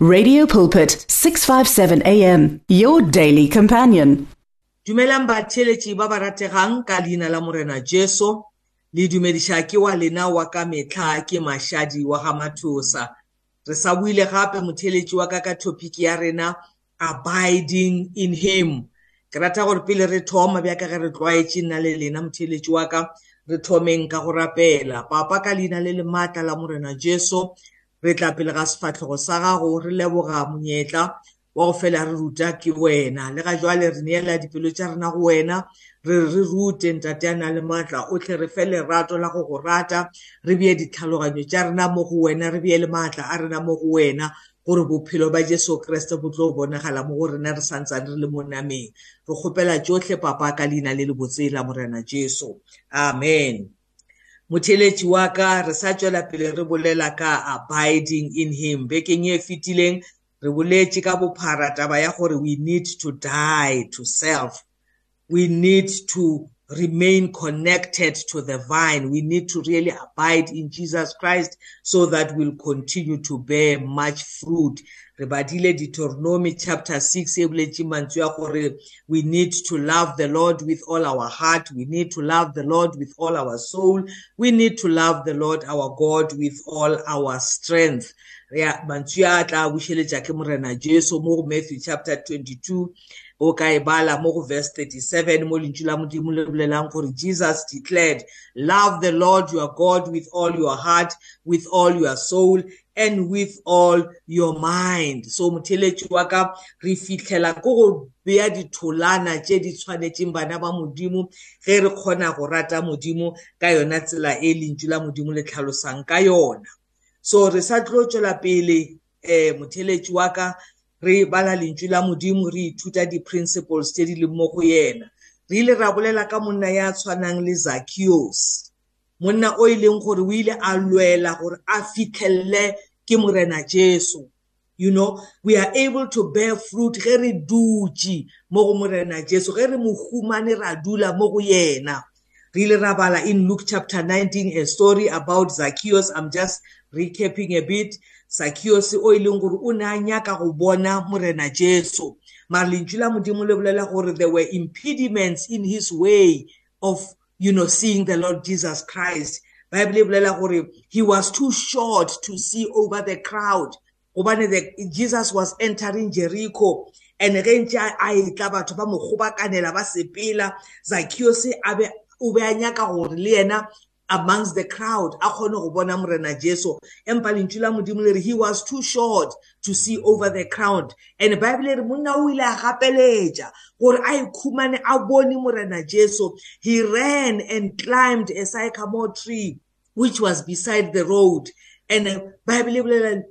Radio Pulpit 657 AM your daily companion. Dumelang batheletši ba ba rategang ka leina la morena Jesu le dumediša ke wa lena wa ka mehla ke mašadi wa ga mathosa. Re sa buile gape motheletši wa ka ka topic ya rena abiding in him. Ke rata gore pele re thoma bjaka ge re tlwaetše nna le lena motheletši wa ka re thomeng ka go rapela. Papa ka leina le le maatla la morena Jesu re tla pele ga sefatlhego sa gago re leboga monyetla wa go fela re ruta ke wena. Le ga jwale re neela dipelo tša rena go wena re re rute ntate a na le maatla o tle re fe lerato la go go rata re bee ditlhaloganyo tša rena mo go wena re bee le maatla a rena mo go wena gore bophelo ba jesu kreste bo tlo bonagala mo go rena re santsane re le mo nameng. Re kgopela tsotlhe papa ka leina le le botsela morena jesu. Amen. Motheletši wa ka re sa tšwela pele re bolela ka abiding in him. Bekeng e fetileng re boletše ka bophara taba ya gore we need to die to self. We need to remain connected to the vine. We need to really abide in jesus christ so that we'll continue to bear much fruit. Re badile deuteronomy chapter 6 e boletše mantswe ya gore we need to love the lord with all our heart. We need to love the lord with all our soul. We need to love the lord our god with all our strength. Ya mantswe a tla bušeletša ke morena jesu mo matthew chapter 22 o ka e bala mo go verse 37 mo lentšu la modimo le bolelang gore jesus declared love the lord your god with all your heart with all your soul and with all your mind so motheletši wa ka re fitlhela ke go bea ditholana tše di tshwanetseng bana ba modimo ge re kgona go rata modimo ka yona tsela e lentšu la modimo le tlhalosang ka yona. So re sa tlo tšwela pele um motheletši wa ka re bala lentšu la modimo re ithuta di-principles tše di leng mo go yena. Re ile ra bolela ka monna ya tshwanang le zakios monna o e leng gore o ile a lwela gore a fitlhelele ke morena jesu. You know we are able to bear fruit ge re dutse mo go morena jesu ge re mo humane ra dula mo go yena. Re ile ra bala in luke chapter 19 a story about zakios i'm just recapping a bit. Zakios o e leng gore o ne a nyaka go bona morena jesu. Mare lentšu la modimo le bolela gore there were impediments in his way of you know seeing the lord jesus christ. Bible e bolela gore he was too short to see over the crowd. Gobane jesus was entering jericho and ge ntse a etla batho ba mo gobakanela ba sepela zakios o be a nyaka gore le yena amongst the crowd. A kgone go bona morena jesu. Empa lentšu la modimo le re he was too short to see over the crowd. And bible e re monna o ile a gapeletša gore a ikhumane a bone morena jesu. He ran and climbed a sycamore tree which was beside the road. And bible e bolela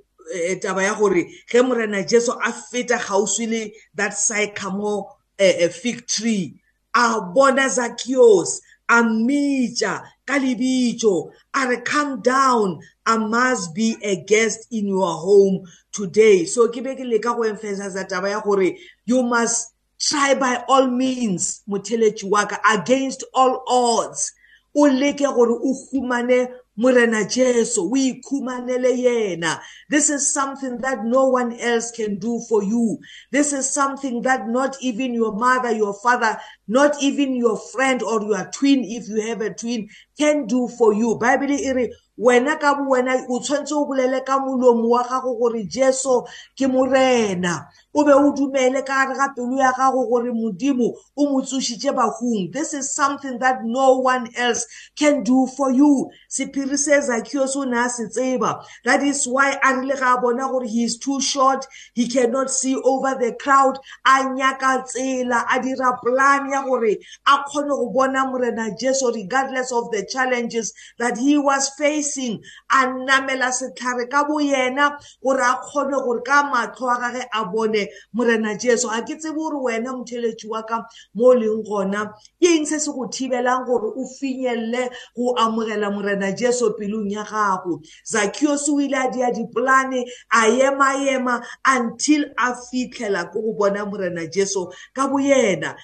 taba ya gore ge morena jesu a feta gauswi le that sycamore uh, fig tree a bona zakios a mmitša ka lebitso a re come down. I must be a guest in your home today. So ke be ke leka go emphasize taba ya gore you must try by all means motheletši wa ka against all odds. O leke gore o humane morena jesu o ikhumanele yena. This is something that no one else can do for you. This is something that not even your mother your father not even your friend or your twin if you have a twin can do for you. Bible e re wena ka bo wena o tshwanetse o bolele ka molomo wa gago gore jesu ke morena. O be o dumele ka gare ga pelo ya gago gore modimo o mo tsošitše bahung this is something that no one else can do for you. Sephiri se zakios o ne a se tseba. That is why a rile ga a bona gore he is too short he cannot see over the crowd. A nyaka tsela a dira plan ya gore a kgone go bona morena jesu regardless of the challenges that he was facing facing a namela setlhare ka bo yena gore a kgone gore ka matlho a gage a bone morena jesu. Ga ke tsebe gore wena motheletši wa ka mo o leng gona ke eng se se go thibelang gore o finyelele go amogela morena jesu pelong ya gago? Zakios o ile a dia dipolane a ema-ema until a fitlhela ko go bona morena jesu ka bo yena.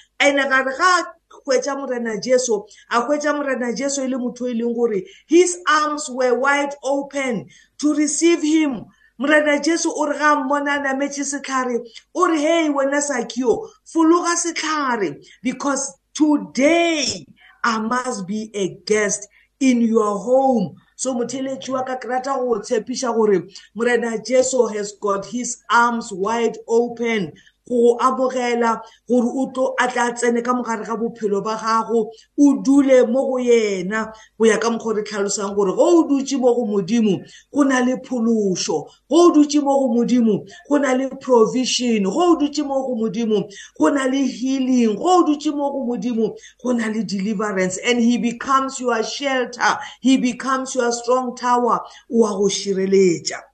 Ande gare ga hwetša morena jesu a hwetša morena jesu e le motho e leng gore his arms were wide open to receive him. Morena jesu o re ga mmona a nametse setlhare o re hei wena sakio fologa setlhare because today i must be a guest in your home. So motheletši wa ka ke rata go tshepiša gore morena jesu has got his arms wide open go amogela gore o tlo a tla tsene ka mogare ga bophelo ba gago o dule mo go yena. Go ya ka mokgwa re tlhalosang gore go o dutse mo go modimo go na le phološo go o dutse mo go modimo go na le provision. Go o dutse mo go modimo go na le healing. Go o dutse mo go modimo go na le deliverance. And he becomes your shelter. He becomes your strong tower. O a go šireletša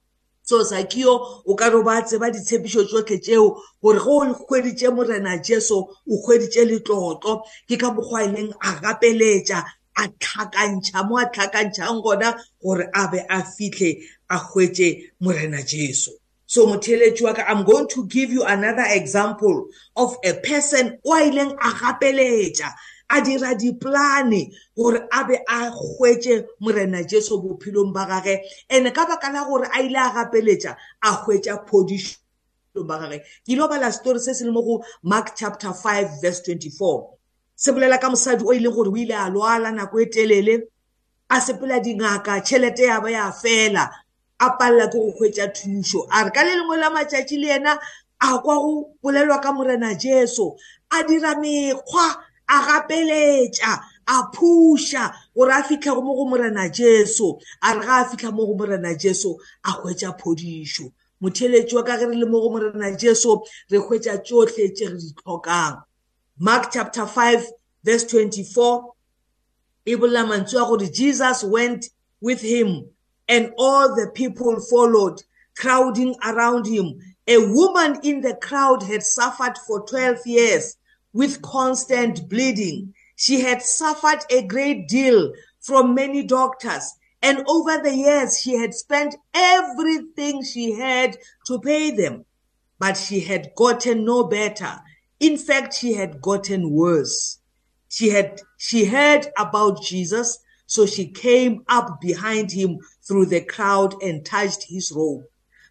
so sakio o ka re ba tseba ditshepišo tsotlhe tšeo gore ge o hweditše morena jesu o hweditše letlotlo. Ke ka mokgwa e leng a gapeletša a tlhakantšha mo a tlhakantšhang gona gore a be a fitlhe a hwetše morena jesu. So motheletši wa ka i'm going to give you another example of a person o a ileng a gapeletša. A dira diplane gore a be a hwetše morena jesu bophelong ba gage. And ka baka la gore a ile a gapeletša a hwetša phodišong ba gage. Ke ile bala story se se le mo go mark chapter 5 verse 24 se bolela ka mosadi o ile gore o ile a lwala nako e telele a sepela dingaka tšhelete ya ba ya fela a palela ke go hwetša thušo. A re ka le lengwe la matšatši le ena a kwa go bolelwa ka morena jesu. A dira mekgwa a gapeletša a phusha gore a fitlhe go mo go morena jesu a re ga a fitlha mo go morena jesu a hwetša phodišo. Motheletši wa ka ge re le mo go morena jesu re hwetša tšotlhe tše re di tlhokang. Mark chapter 5 verse 24 e bolela mantswe a gore jesus went with him and all the people followed crowding around him. A woman in the crowd had suffered for 12 years. With constant bleeding. She had suffered a great deal from many doctors, and over the years she had spent everything she had to pay them. But she had gotten no better. In fact, she had gotten worse. She had, she heard about Jesus, so she came up behind him through the crowd and touched his robe.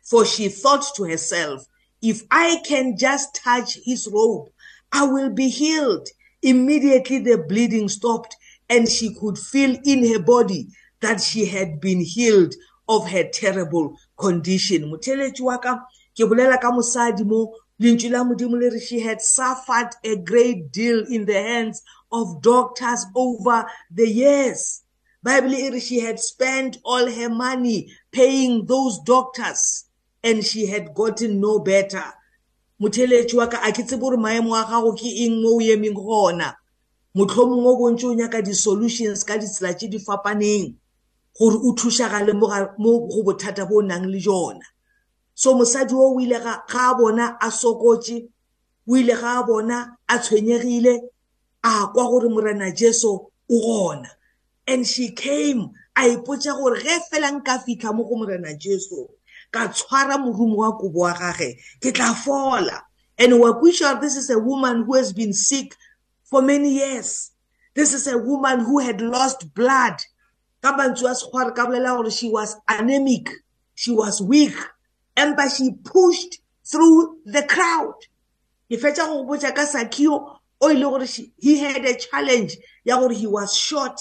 For she thought to herself, if I can just touch his robe, I will be healed. Immediately the bleeding stopped and she could feel in her body that she had been healed of her terrible condition. Motheletši wa ka ke bolela ka mosadi mo lentswe la modimo le re she had suffered a great deal in the hands of doctors over the years. Bible e re she had spent all her money paying those doctors and she had gotten no better. Motheletši wa ka a ke tsebe gore maemo a gago ke eng mo o emeng gona motlhomong o bontse o nyaka di-solutions ka ditsela tše di fapaneng gore o thušagale mo go bothata bo o nang le jona. So mosadi o o ile ga a bona a sokotse o ile ga a bona a tshwenyegile a kwa gore morena jesu o gona. And she came a ipotsa gore ge fela nka fitlha mo go morena jesu ka tshwara morumo wa kobo wa gage ke tla fola. And wa kwisha this is a woman who has been sick for many years. This is a woman who had lost blood. Ka mantswe a sekgware ka bolela gore she was anemic she was weak empa she pushed through the crowd. Ke fetša go botsa ka sakio o ile gore he had a challenge ya gore he was short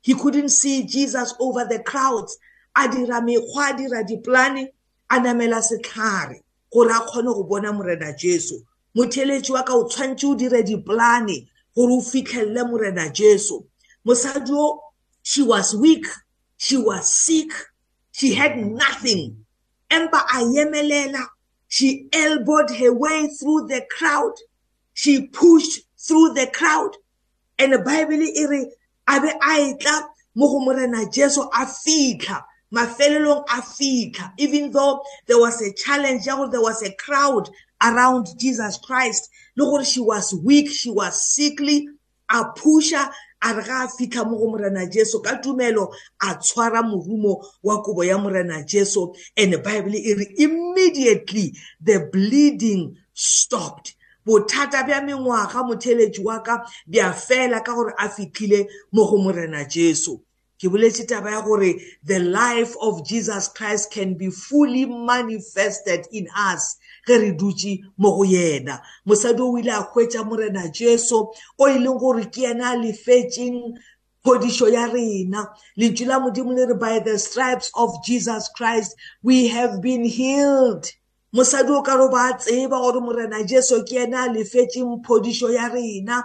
he couldn't see jesus over the crowds. A dira mekgwa a dira diplane a namela setlhare gore a kgone go bona morena jesu. Motheletši wa ka o tshwantse o dire diplane gore o fitlhelele morena jesu. Mosadi o she was weak she was sick she had nothing. Empa a emelela she elbowed her way through the crowd she pushed through the crowd. And the bible e re a be a etla mo go morena jesu a fitlha. Mafelelong a fitlha even though there was a challenge ya gore there was a crowd around jesus christ le gore she was weak she was sickly a pusha a re ga a fitlha mo go morena jesu ka tumelo a tshwara morumo wa kobo ya morena jesu. And bible e re immediately the bleeding stopped. Bothata bja mengwaga motheletši wa ka bja fela ka gore a fitlhile mo go morena jesu. Ke boletse taba ya gore the life of jesus christ can be fully manifested in us. Ge re dutse mo go yena. Mosadi o ile a hwetša morena jesu o e leng gore ke yena a lefetseng phodišo ya rena. Lentšu la modimo le re by the stripes of jesus christ we have been healed. Mosadi o ka re ba tseba gore morena jesu ke yena a lefetseng phodišo ya rena.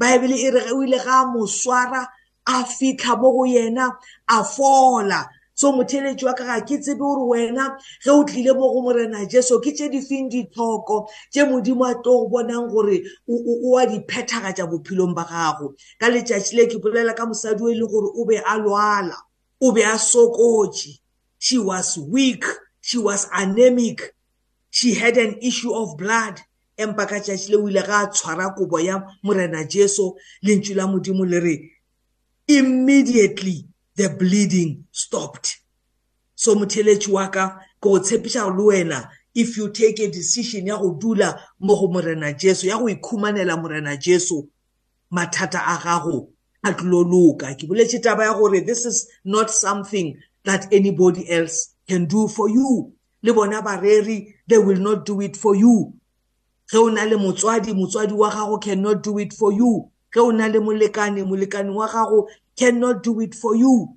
Baebele e re o ile ga a mo swara a fitlha mo go yena a fola. So motheletši wa ka ga ke tsebe gore wena ge o tlile mo go morena jesu ke tše difeng ditlhoko tše modimo a tlo go bonang gore o a di phethagatša bophelong ba gago? Ka letšatši le ke bolela ka mosadi o e leng gore o be a lwala o be a sokotše she was weak she was anemic she had an issue of blood. Empa ka tšatši le o ile ga a tshwara kobo ya morena jesu lentšu la modimo le re immediately the bleeding stopped. So motheletši wa ka ke go tshepiša le wena if you take a decision ya go dula mo go morena jesu ya go ikhumanela morena jesu mathata a gago a tlilo loka. Ke boletše taba ya gore this is not something that anybody else can do for you. Le bona bareri they will not do it for you. Ge o na le motswadi motswadi wa gago cannot do it for you. Ge o na le molekane molekane wa gago cannot do it for you.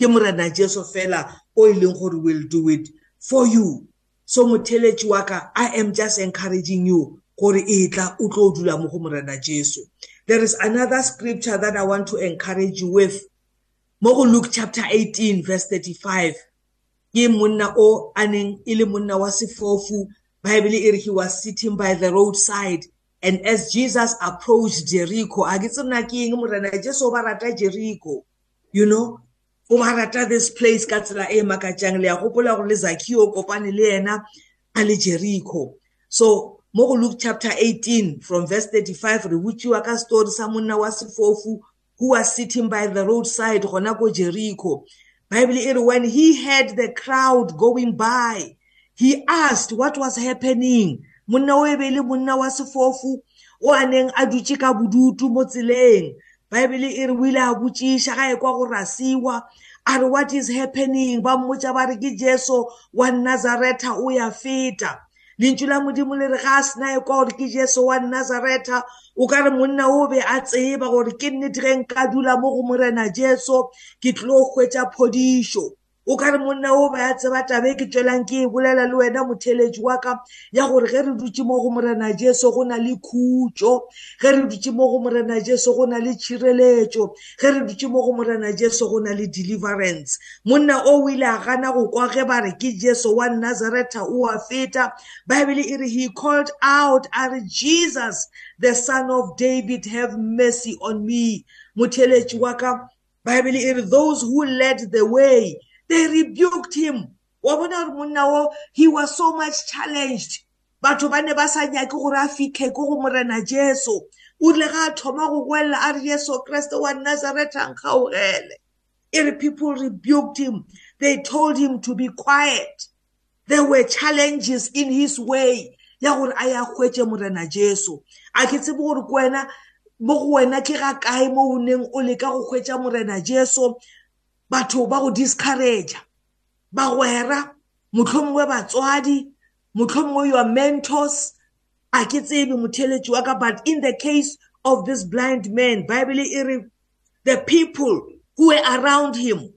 Ke morena jesu fela o e leng gore will do it for you. So motheletši wa ka i am just encouraging you gore e tla o tlo dula mo go morena jesu. There is another scripture that i want to encourage you with. Mo go luke chapter 18 verse 35 ke monna o a neng e le monna wa sefofu. Bible e re he was sitting by the roadside. And as jesus approached jericho a ke tsena ke eng morena jesu ba rata jericho you know o ba rata this place ka tsela e makatšang le ya gopola gore le zakio kopane le yena a le jericho. So mo go luke chapter 18 from verse 35 re botšiwa ka story sa monna wa sefofu who was sitting by the roadside gona ko jericho. Bible e re when he heard the crowd going by he asked what was happening monna o e be le monna wa sefofu o a neng a dutse ka bodutu mo tseleng. Bible e re o ile a botšiša ga e kwa go rasiwa. A re what is happening? Ba mmotša ba re ke jesu wa nazareta o ya feta. Lentšu la modimo le re ga a sena e kwa gore ke jesu wa nazareta o ka re monna o be a tseba gore ke nnete ge nka dula mo go morena jesu ke tlo hwetša phodišo. O ka re monna o ba ya tseba tabe ke tswelang ke e bolela le wena motheletši wa ka ya gore ge re dutse mo go morena jesu go na le khutso. Ge re dutse mo go morena jesu go na le tšhireletšo ge re dutse mo go morena jesu go na le deliverance. Monna o o ile a gana go kwa ge ba re ke jesu wa nazareta o a feta. Bible e re he called out a re jesus the son of david have mercy on me. Motheletši wa ka bible e re those who led the way they rebuked him. Wa bona gore monna o he was so much challenged. Batho ba ne ba sa nyake gore a fitlhe ko go morena jesu. O rile ga a thoma go gwelela a re jesu kreste wa nazareta nkgaogele. E re people rebuked him. They told him to be quiet. There were challenges in his way ya gore a ya hwetše morena jesu. A ke tsebe gore ko wena mo go wena ke ga kae mo o neng o leka go hwetša morena jesu? Batho ba go discouragea bagwera mohlomongwe batswadi mohlomongwe your mentors. A ke tsebe motheletši wa ka but in the case of this blind man bible e re the people who were around him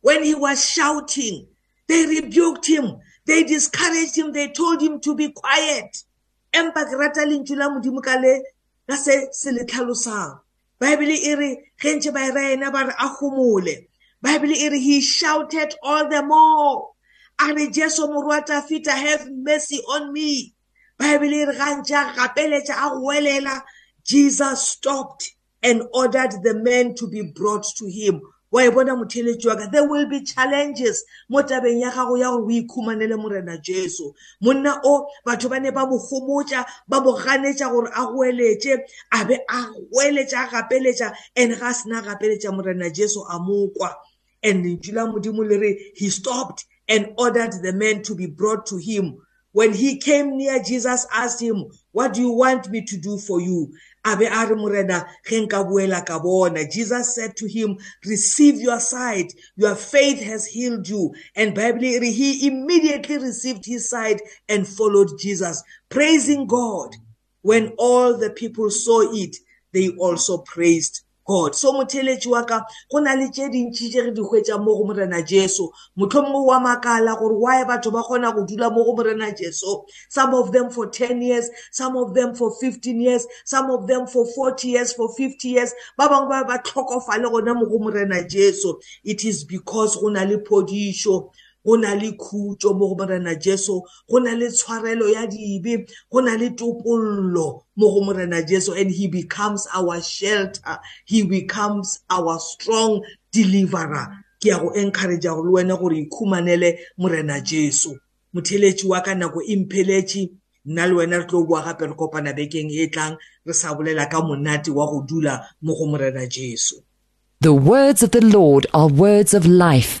when he was shouting they rebuked him they discouraged him they told him to be quiet. Empa ke rata lentšu la modimo ka le ka se se le tlhalosang. Bible e re ge ntse ba e ra ena ba re a gomole bible e re he shouted all the more. A re jesu morwata fita have mercy on me. Bible e re ga ntse a gapeletša a go welela jesus stopped and ordered the man to be brought to him. Wa e bona motheletši wa ka there will be challenges. Mo tabeng ya gago ya gore o ikhumanele morena jesu. Monna o batho ba ne ba mo gomotša ba mo ganetša gore a goeletše a be a goeletša a gapeletša and ga sena gapeletša morena jesu a mokwa and lentšu la modimo le re he stopped and ordered the man to be brought to him. When he came near jesus asked him what do you want me to do for you? Jesus said to him receive your sight. Your faith has healed you. And bible he immediately received his sight and followed jesus praising god. When all the people saw it they also praised god. So motheletši wa ka go na le tše dintši tše re di hwetšang mo go morena jesu. Mohlomongwe wa makala gore why batho ba kgona go dula mo go morena jesu? Some of them for 10 years some of them for 15 years some of them for 40 years for 50 years. Ba bangwe ba ba tlhokofale gona mo go morena jesu. It is because go na le phodišo. Go na le khutso mo go morena jesu go na le tshwarelo ya dibe go na le topollo mo go morena jesu and he becomes our shelter he becomes our strong deliverer. Ke ya go encouragea go le wena gore ikhumanele morena jesu motheletši wa ka nako e mpheletše nna le wena re tlo boa gape re kopana bekeng e tlang re sa bolela ka monate wa go dula mo go morena jesu The words of the Lord are words of life.